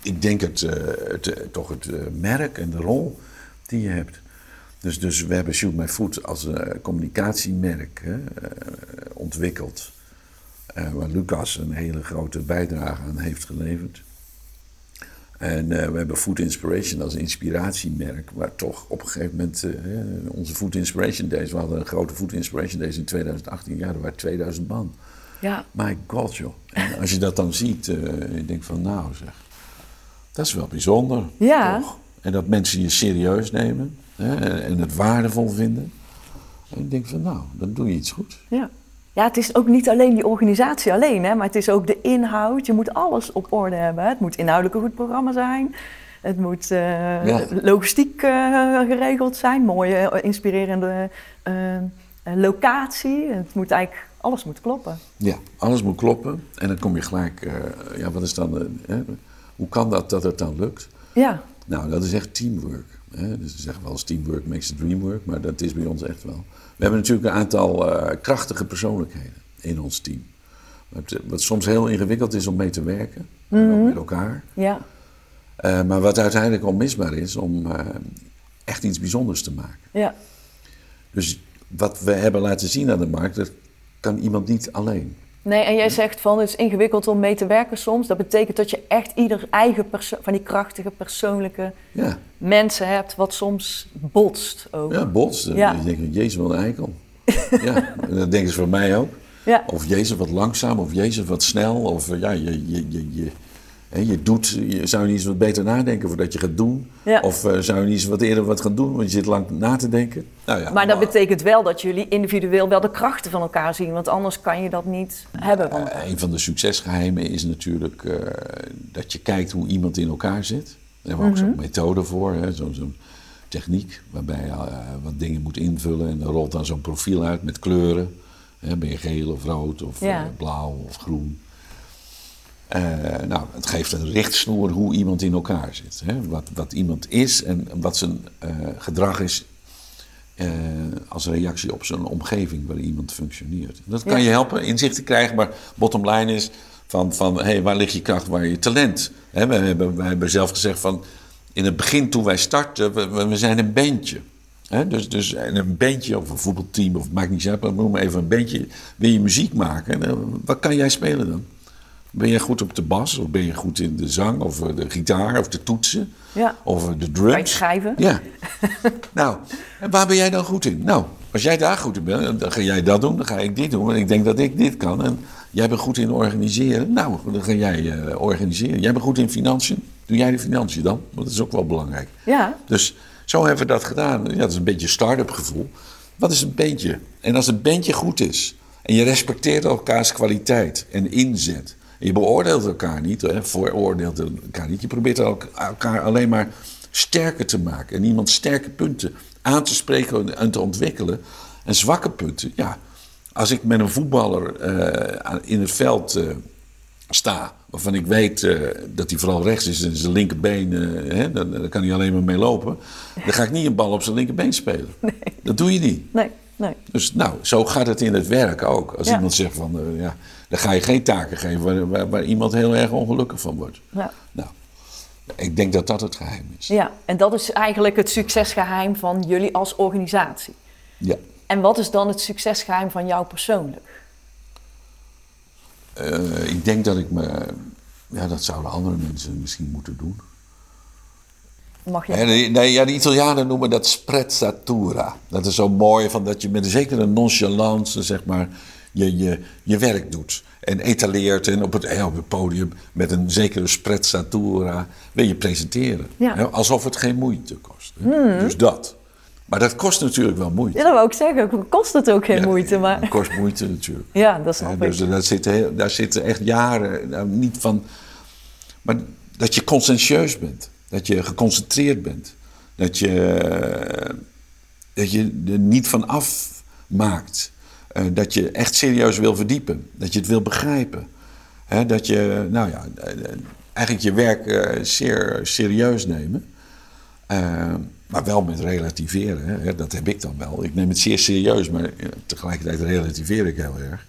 Ik denk het, eh, het, eh, toch het eh, merk en de rol die je hebt. Dus, dus we hebben Shoot My Food als communicatiemerk hè, ontwikkeld. waar Lucas een hele grote bijdrage aan heeft geleverd. En we hebben Food Inspiration als inspiratiemerk, waar toch op een gegeven moment onze Food Inspiration Days, we hadden een grote Food Inspiration Days in 2018, ja, er waren 2000 man. Ja, My god, joh. En als je dat dan ziet, eh je denkt van, nou zeg, dat is wel bijzonder. Ja. Toch? En dat mensen je serieus nemen hè, en het waardevol vinden. En ik denk van, nou, dan doe je iets goed. ja. Ja, het is ook niet alleen die organisatie alleen, hè, maar het is ook de inhoud. Je moet alles op orde hebben. Het moet inhoudelijk een goed programma zijn. Het moet eh, Ja. logistiek eh, geregeld zijn. Mooie, eh, inspirerende locatie. Het moet eigenlijk, alles moet kloppen. Ja, alles moet kloppen. En dan kom je gelijk, ja, wat is dan, hoe kan dat dat het dan lukt? Ja, Nou, dat is echt teamwork. Hè? Dus ze zeggen wel eens teamwork makes the dream work, maar dat is bij ons echt wel. We hebben natuurlijk een aantal eh, krachtige persoonlijkheden in ons team. Wat, wat soms heel ingewikkeld is om mee te werken, ook met elkaar. ja, Eh, maar wat uiteindelijk onmisbaar is om eh, echt iets bijzonders te maken. ja. Dus wat we hebben laten zien aan de markt, dat kan iemand niet alleen. Nee, en jij zegt van het is ingewikkeld om mee te werken soms. Dat betekent dat je echt ieder eigen perso- van die krachtige persoonlijke Ja, mensen hebt, wat soms botst ook. ja bots. Dan Ja. denk je, jezus, wat een eikel. ja, en dat denken ze van mij ook. Ja. Of Jezus wat langzaam, of Jezus wat snel. Of ja, je, je, je, je, je doet, je zou je niet eens wat beter nadenken voordat je gaat doen. Ja. Of eh, zou je niet eens wat eerder wat gaan doen, want je zit lang na te denken. Nou ja, Maar dat betekent wel dat jullie individueel wel de krachten van elkaar zien, want anders kan je dat niet hebben. Van elkaar. Eh, een van de succesgeheimen is natuurlijk eh, dat je kijkt hoe iemand in elkaar zit. Daar hebben we ook zo'n methode voor, zo- zo'n techniek waarbij je wat dingen moet invullen en dan rolt dan zo'n profiel uit met kleuren. Hè, ben je geel of rood of Ja. blauw of groen. Eh, nou, het geeft een richtsnoer hoe iemand in elkaar zit. Hè? Wat, wat iemand is en wat zijn eh, gedrag is eh, als reactie op zijn omgeving waarin iemand functioneert. Dat kan Ja. je helpen inzicht te krijgen, maar bottom line is van, van hey, waar ligt je kracht, waar je talent? Hè, wij, hebben, wij hebben zelf gezegd van in het begin toen wij startten, we, we- we zijn een bandje. Hè, dus, dus en een bandje of een voetbalteam of maakt niet uit, maar noem maar even een bandje. Wil je muziek maken? Wat kan jij spelen dan? Ben je goed op de bas of ben je goed in de zang of eh, de gitaar of de toetsen Ja. of eh, de drums? Kan je schrijven? Ja. nou, en waar ben jij dan goed in? Nou, als jij daar goed in bent, dan ga jij dat doen, dan ga ik dit doen. En ik denk dat ik dit kan. En jij bent goed in organiseren. Nou, dan ga jij eh, organiseren. Jij bent goed in financiën. Doe jij de financiën dan? Want dat is ook wel belangrijk. Ja, Dus Zo hebben we dat gedaan. Ja, dat is een beetje start-up gevoel. Wat is een bandje? En als het bandje goed is en je respecteert elkaars kwaliteit en inzet. Je beoordeelt elkaar niet, hè, vooroordeelt elkaar niet. Je probeert elkaar alleen maar sterker te maken. En iemand sterke punten aan te spreken en te ontwikkelen. En zwakke punten, ja. Als ik met een voetballer eh, in het veld uh, sta, waarvan ik weet uh, dat hij vooral rechts is en zijn linkerbeen, hè, dan, dan, kan hij alleen maar mee lopen. Dan ga ik niet een bal op zijn linkerbeen spelen. Nee. Dat doe je niet. Nee, nee. Dus nou, zo gaat het in het werk ook. Als iemand zegt van, ja, dan ga je geen taken geven waar, waar, waar, iemand heel erg ongelukkig van wordt. Ja. Nou, ik denk dat dat het geheim is. Ja, en dat is eigenlijk het succesgeheim van jullie als organisatie. Ja. En wat is dan het succesgeheim van jou persoonlijk? Uh, ik denk dat ik me. Ja, dat zouden andere mensen misschien moeten doen. Mag je? Nee, nee, ja, de Italianen noemen dat sprezzatura. Dat is zo mooi, van dat je met een zekere nonchalance, zeg maar, je, je, je werk doet. En etaleert en op het, op het podium met een zekere sprezzatura wil je presenteren. Ja. alsof het geen moeite kost. Hmm. Dus dat. Maar dat kost natuurlijk wel moeite. Ja, dat wou ik zeggen. Kost het ook geen moeite? Maar... Het kost moeite natuurlijk. Ja, dat snap dus ik. Daar zitten, daar zitten echt jaren, nou, niet van... Maar dat je conscientieus bent. Dat je geconcentreerd bent. Dat je, dat je er niet van af maakt. Uh, dat je echt serieus wil verdiepen. Dat je het wil begrijpen. He, dat je, nou ja, eigenlijk je werk uh, zeer serieus nemen. Uh, maar wel met relativeren. Hè. Dat heb ik dan wel. Ik neem het zeer serieus, maar tegelijkertijd relativeer ik heel erg.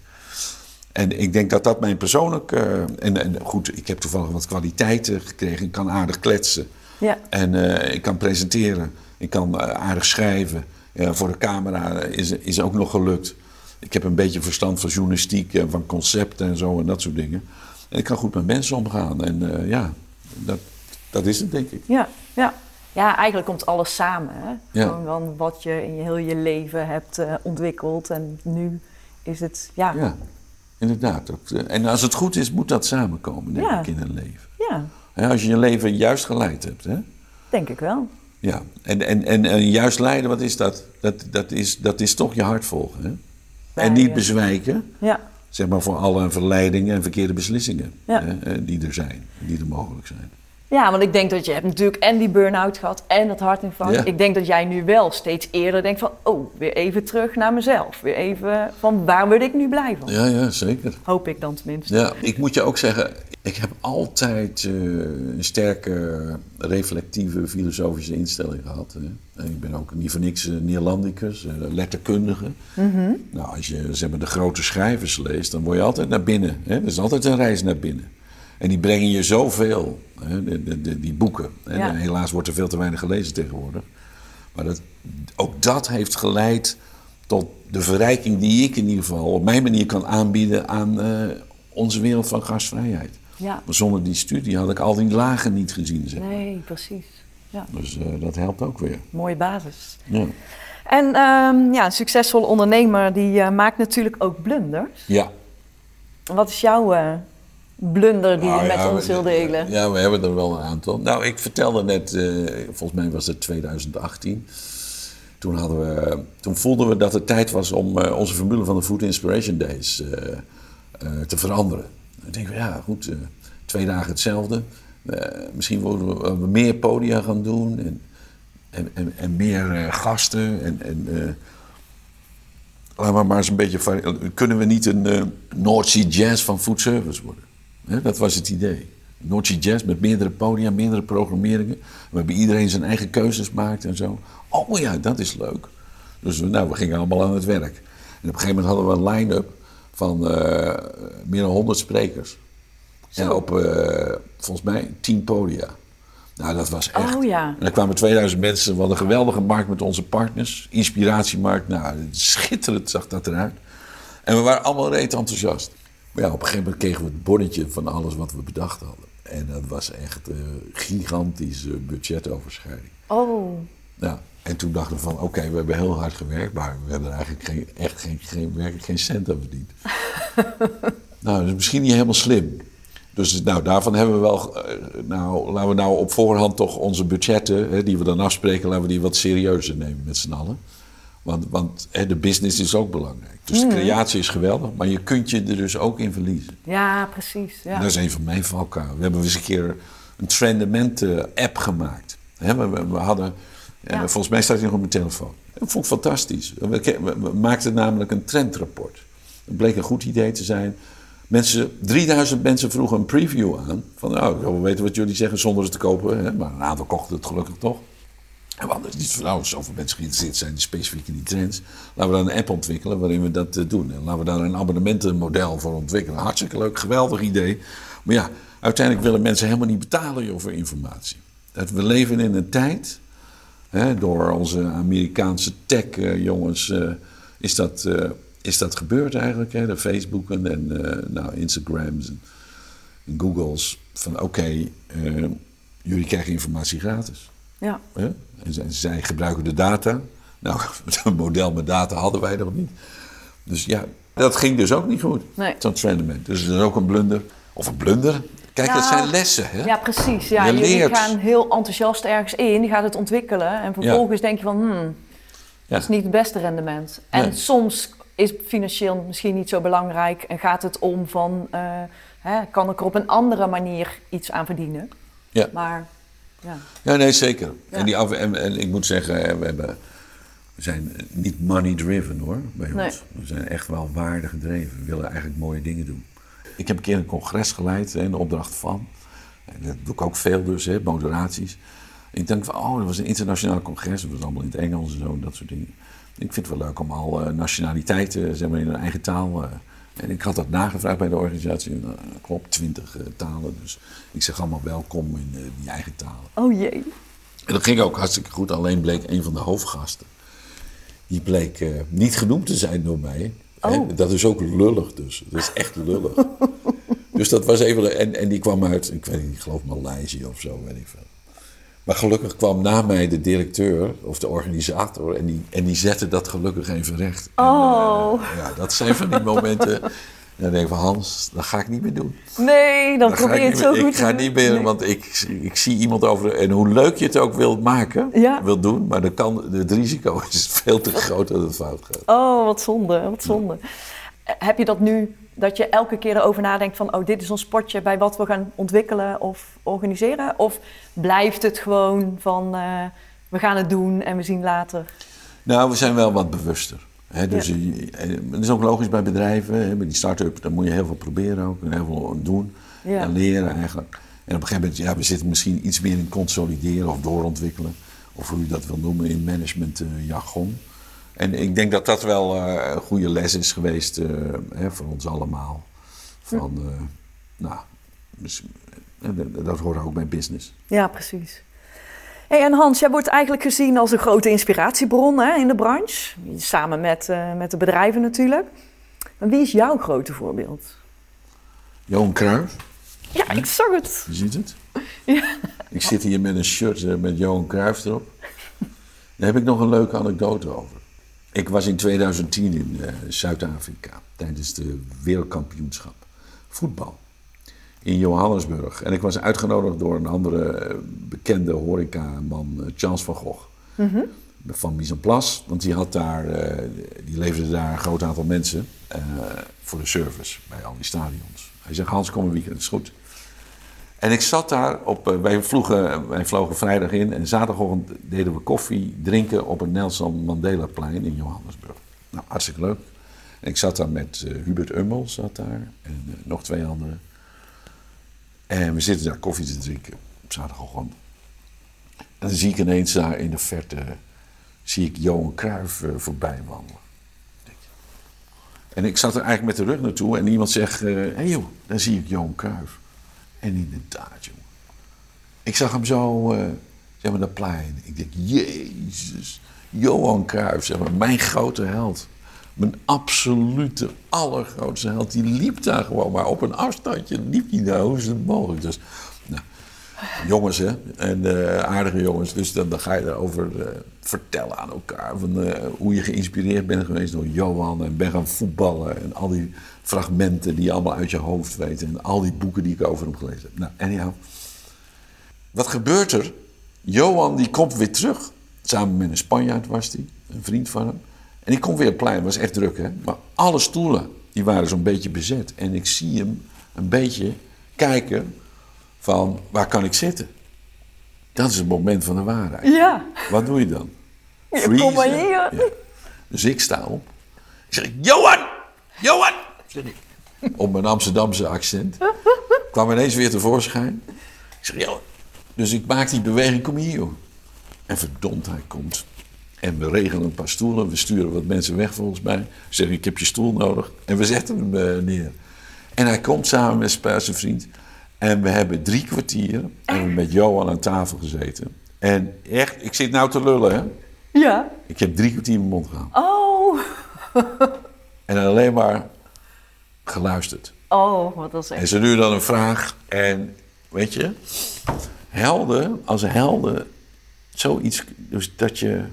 En ik denk dat dat mijn persoonlijk. Uh, en, en, goed, ik heb toevallig wat kwaliteiten gekregen. Ik kan aardig kletsen. Ja. En uh, ik kan presenteren. Ik kan aardig schrijven. voor de camera is, is ook nog gelukt. Ik heb een beetje verstand van journalistiek en van concepten en zo en dat soort dingen. En ik kan goed met mensen omgaan. En ja, dat, dat is het, denk ik. Ja, ja ja, eigenlijk komt alles samen. Hè? Gewoon van wat je in je heel je leven hebt uh, ontwikkeld. En nu is het, ja. Ja, inderdaad. Eh, en als het goed is, moet dat samenkomen, denk ja. ik, in een leven. Ja. ja. Als je je leven juist geleid hebt, hè? Denk ik wel. Ja, en, en, en, en juist leiden, wat is dat? Dat, dat, is, dat is toch je hart volgen, hè? En niet bezwijken. Ja. Zeg maar voor alle verleidingen en verkeerde beslissingen hè, eh, die er zijn, die er mogelijk zijn. Ja, want ik denk dat je hebt natuurlijk en die burn-out gehad en het hartinfarct. Ik denk dat jij nu wel steeds eerder denkt van, oh, weer even terug naar mezelf. Weer even van, waar word ik nu blij van? Ja, ja, zeker. Hoop ik dan tenminste. Ja, ik moet je ook zeggen, ik heb altijd uh, een sterke reflectieve filosofische instelling gehad. Hè. En ik ben ook niet voor niks uh, Neerlandicus, uh, letterkundige. Mm Nou, als je zeg maar, de grote schrijvers leest, dan word je altijd naar binnen. Hè. Er is altijd een reis naar binnen. En die brengen je zoveel, hè, de, de, die boeken. En helaas wordt er veel te weinig gelezen tegenwoordig. Maar dat, ook dat heeft geleid tot de verrijking die ik in ieder geval op mijn manier kan aanbieden aan uh, onze wereld van gastvrijheid. Ja. Maar zonder die studie had ik al die lagen niet gezien. Zeg Nee, precies. Ja. Dus uh, dat helpt ook weer. Mooie basis. Ja. En um, ja, een succesvolle ondernemer die uh, maakt natuurlijk ook blunders. Ja. Wat is jouw blunder die nou, je met ja, ons wil delen? Ja, we hebben er wel een aantal. Nou, ik vertelde net, uh, volgens mij was het 2018. Toen, hadden we, toen voelden we dat het tijd was om uh, onze formule van de Food Inspiration Days uh, te veranderen. Ik denk, ja goed, twee dagen hetzelfde. misschien moeten we meer podia gaan doen en, en, en, en meer gasten. En, en, laten we maar eens een beetje... Kunnen we niet een North Sea Jazz van Food Service worden? Dat was het idee. Noordse Jazz met meerdere podia, meerdere programmeringen. Waarbij iedereen zijn eigen keuzes maakt en zo. Oh ja, dat is leuk. Dus nou, we gingen allemaal aan het werk. En op een gegeven moment hadden we een line-up van uh, meer dan 100 sprekers. Zo. En op, uh, volgens mij, 10 podia. Nou, dat was echt. Oh, ja. En er kwamen 2000 mensen. We hadden een geweldige markt met onze partners. Inspiratiemarkt. Nou, schitterend zag dat eruit. En we waren allemaal reet enthousiast. Maar ja, op een gegeven moment kregen we het bonnetje van alles wat we bedacht hadden. En dat was echt een gigantische budgetoverschrijding. Oh. Ja, en toen dachten we van, oké, we hebben heel hard gewerkt, maar we hebben er eigenlijk geen, echt geen, geen, werkelijk geen cent aan verdiend. nou, dat is misschien niet helemaal slim. Dus nou, daarvan hebben we wel, eh, nou, laten we nou op voorhand toch onze budgetten, hè, die we dan afspreken, laten we die wat serieuzer nemen met z'n allen. Want, want hè, de business is ook belangrijk. Dus de creatie is geweldig, maar je kunt je er dus ook in verliezen. Ja, precies. Ja. Dat is een van mijn valkuilen. We hebben eens een keer een Trendement-app gemaakt. Hè, we, we- we hadden, eh, volgens mij staat hij nog op mijn telefoon. Dat vond ik fantastisch. We, maakten namelijk een trendrapport. Het bleek een goed idee te zijn. Mensen, 3000 mensen vroegen een preview aan. Van, nou, ik wil weten wat jullie zeggen zonder het te kopen. Hè? Maar een aantal kochten het gelukkig toch. En we hadden niet van, zoveel mensen geïnteresseerd zijn specifiek in die trends. Laten we dan een app ontwikkelen waarin we dat eh, doen. En laten we daar een abonnementenmodel voor ontwikkelen. Hartstikke leuk, geweldig idee. Maar ja, uiteindelijk willen mensen helemaal niet betalen voor informatie. Dat we leven in een tijd, hè, door onze Amerikaanse tech-jongens, eh, is, dat, eh, is dat gebeurd eigenlijk. Hè? De Facebooken en eh, nou, Instagrams en, Googles. Van oké, eh, jullie krijgen informatie gratis. Ja. En zij, gebruiken de data. Nou, een model met data hadden wij nog niet. Dus ja, dat ging dus ook niet goed. Nee. Zo'n trendement. Dus dat is ook een blunder. Of een blunder. Kijk, dat zijn lessen. Hè? Ja, precies. Ja, Je jullie leert. gaan heel enthousiast ergens in, je gaat het ontwikkelen en vervolgens denk je van, hmm, Ja. dat is niet het beste rendement. En Nee. soms is financieel misschien niet zo belangrijk en gaat het om van, eh, hè, kan ik er op een andere manier iets aan verdienen? Ja. Maar ja, Ja, nee, zeker. Ja. En, die af, en, en ik moet zeggen, hè, we, hebben, we zijn niet money driven hoor, bij Nee. ons. We zijn echt wel waarde gedreven. We willen eigenlijk mooie dingen doen. Ik heb een keer een congres geleid in de opdracht van. En dat doe ik ook veel dus, hè, moderaties. Ik denk van, oh, dat was een internationaal congres. Dat was allemaal in het Engels en zo, dat soort dingen. Ik vind het wel leuk om al eh, nationaliteiten zeg maar, in hun eigen taal... eh, en ik had dat nagevraagd bij de organisatie. Nou, klopt, twintig talen. Dus ik zeg allemaal welkom in eh, die eigen talen. oh jee. En dat ging ook hartstikke goed. Alleen bleek een van de hoofdgasten. Die bleek eh, niet genoemd te zijn door mij. Oh. Dat is ook lullig dus. Dat is echt lullig. dus dat was even... En, en die kwam uit, ik weet niet, ik geloof Maleisië of zo, weet ik veel. Maar gelukkig kwam na mij de directeur of de organisator en die, en die zette dat gelukkig even recht. En, Oh. eh, ja, dat zijn van die momenten. En dan denk ik van Hans, dat ga ik niet meer doen. Nee, dan probeer je het niet zo goed Ik ga niet meer, Nee. want ik, ik zie iemand over... En hoe leuk je het ook wilt maken, Ja. wilt doen... maar dan kan, het risico is veel te groot dat het fout gaat. Oh, wat zonde, wat zonde. Heb je dat nu, dat je elke keer erover nadenkt van... oh, dit is ons spotje bij wat we gaan ontwikkelen of organiseren? Of blijft het gewoon van, eh, we gaan het doen en we zien later? Nou, we zijn wel wat bewuster. Hè, dus je- eh, het is ook logisch bij bedrijven. Hè, bij die start-up, dan moet je heel veel proberen ook. En heel veel doen Ja. en leren eigenlijk. En op een gegeven moment, ja, we zitten misschien iets meer in consolideren of doorontwikkelen. Of hoe je dat wil noemen in management jargon. En ik denk dat dat wel eh, een goede les is geweest eh, hè, voor ons allemaal. Van, eh, nou, dus, dat- hoort ook bij business. Ja, precies. Hey, en Hans, jij wordt eigenlijk gezien als een grote inspiratiebron hè, in de branche. Samen met, met de bedrijven natuurlijk. Maar wie is jouw grote voorbeeld? Johan Cruijff. Ja, ik zag het. Je ziet het. Ik zit hier met een shirt met Johan Cruijff erop. Daar heb ik nog een leuke anekdote over. Ik was in 2010 in eh, Zuid-Afrika tijdens de wereldkampioenschap voetbal in Johannesburg. En ik was uitgenodigd door een andere eh, bekende horecaman, eh, Charles van Gogh. Van Mise en Place, want die, had daar, die leverde daar een groot aantal mensen voor de service bij al die stadions. Hij zegt, Hans, kom een weekend, dat is goed. En ik zat daar op, eh, wij, vlogen, wij vlogen vrijdag in en zaterdagochtend deden we koffie drinken op het Nelson Mandela-plein in Johannesburg. Nou, hartstikke leuk. En ik zat daar met eh, Hubert Ummel, zat daar, en eh, nog twee anderen. En we zitten daar koffie te drinken op zaterdagochtend. En dan zie ik ineens daar in de verte, zie ik Johan Cruijff voorbij wandelen. En ik zat er eigenlijk met de rug naartoe en iemand zegt, hé hey joh, daar zie ik Johan Cruijff. En inderdaad, jongen. Ik zag hem zo, eh, zeg maar, dat plein. Ik denk, jezus, Johan Cruijff, zeg maar, mijn grote held. Mijn absolute allergrootste held. Die liep daar gewoon maar op een afstandje. Liep hij daar, hoe is het mogelijk? Dus, Jongens, hè? En eh, aardige jongens. Dus dan, dan ga je erover eh, vertellen aan elkaar. Van, eh, hoe je geïnspireerd bent geweest door Johan. En ben gaan voetballen. En al die fragmenten die je allemaal uit je hoofd weet. En al die boeken die ik over hem gelezen heb. Nou, anyhow. Wat gebeurt er? Johan die komt weer terug. Samen met een Spanjaard was hij. Een vriend van hem. En die komt weer op het plein. Het was echt druk, hè? Maar alle stoelen die waren zo'n beetje bezet. En ik zie hem een beetje kijken van waar kan ik zitten? Dat is het moment van de waarheid. Ja. Wat doe je dan? Ja, kom maar hier. Ja. Dus ik sta op. Ik zeg, Johan! Johan! Zeg ik. Op mijn Amsterdamse accent. Kwam ineens weer tevoorschijn. Ik zeg, Johan. Dus ik maak die beweging, kom hier joh. En verdomd, hij komt. En we regelen een paar stoelen. We sturen wat mensen weg volgens mij. Ik zeg, ik heb je stoel nodig. En we zetten hem eh, neer. En hij komt samen met zijn vriend. En we hebben drie kwartier en we met Johan aan tafel gezeten. En echt, ik zit nou te lullen, hè. Ja. Ik heb drie kwartier mijn mond gehouden. Oh. En alleen maar geluisterd. Oh, wat was En echt. ze nu dan een vraag. En weet je, helden, als helden, zoiets, dus dat je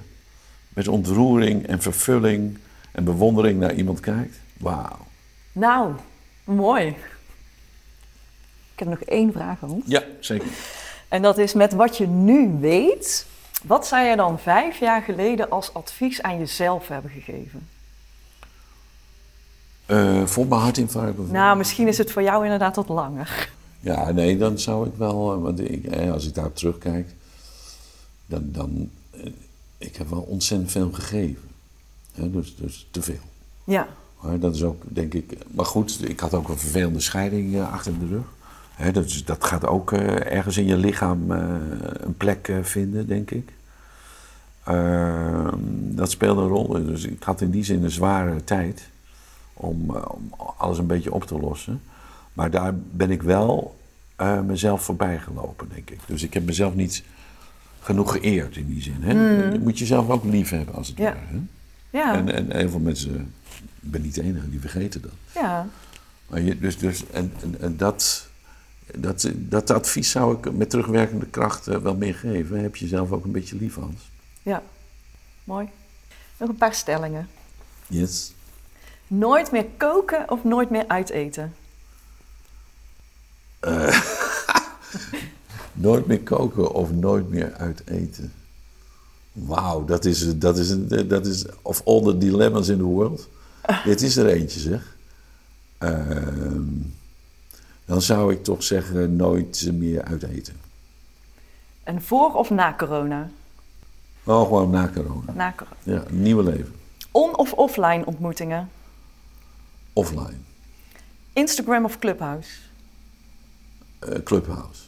met ontroering en vervulling en bewondering naar iemand kijkt. Wauw. Nou, mooi. Ik heb nog één vraag, Hans. Ja, zeker. En dat is met wat je nu weet, wat zou je dan vijf jaar geleden als advies aan jezelf hebben gegeven? Eh voor mijn hartinfarct bijvoorbeeld. Nou, misschien is het voor jou inderdaad wat langer. Ja, nee, dan zou ik wel, eh, want ik, eh, als ik daarop terugkijk, dan, dan ik heb wel ontzettend veel gegeven. Dus, dus te veel. Ja, dat is ook, denk ik, maar goed, ik had ook een vervelende scheiding achter de rug. Dat, gaat ook eh, ergens in je lichaam eh, een plek eh, vinden, denk ik. Ehm, dat speelde een rol. Dus ik had in die zin een zware tijd om, om alles een beetje op te lossen. Maar daar ben ik wel mezelf voorbij gelopen, denk ik. Dus ik heb mezelf niet genoeg geëerd in die zin. Hè? Je moet jezelf ook lief hebben, als het Ja. ware. Hè? ja, En, en heel veel mensen, ik ben niet de enige, die vergeten dat. ja. Maar je, dus, dus, en, en, en dat, dat, dat advies zou ik met terugwerkende kracht eh, wel meegeven. Heb je zelf ook een beetje lief, Hans? ja. Mooi. Nog een paar stellingen. Yes. Nooit meer koken of nooit meer uiteten? Nooit meer koken of nooit meer uit eten. Wauw, dat is, dat, is, dat is of all the dilemmas in the world. Dit is er eentje, zeg. Ehm, dan zou ik toch zeggen nooit meer uit eten. En voor of na corona? Oh, gewoon na corona. Na corona. Ja, nieuwe leven. On- of offline ontmoetingen? Offline. Instagram of Clubhouse? Eh, Clubhouse.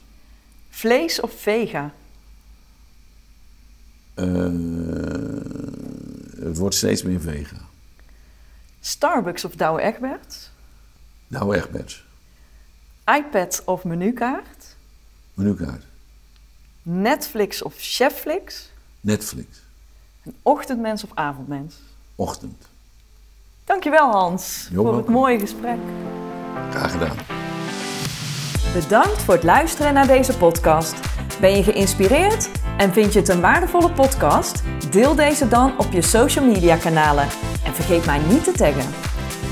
Vlees of vega? Eh, het wordt steeds meer vega. Starbucks of Douwe Egberts? Echt, Bets. iPad of menukaart? Menukaart. Netflix of Chefflix? Netflix. Ochtendmens of avondmens? Ochtend. Dankjewel Hans Jo, voor het mooie gesprek. Graag gedaan. Bedankt voor het luisteren naar deze podcast. Ben je geïnspireerd en vind je het een waardevolle podcast? Deel deze dan op je social media kanalen en vergeet mij niet te taggen.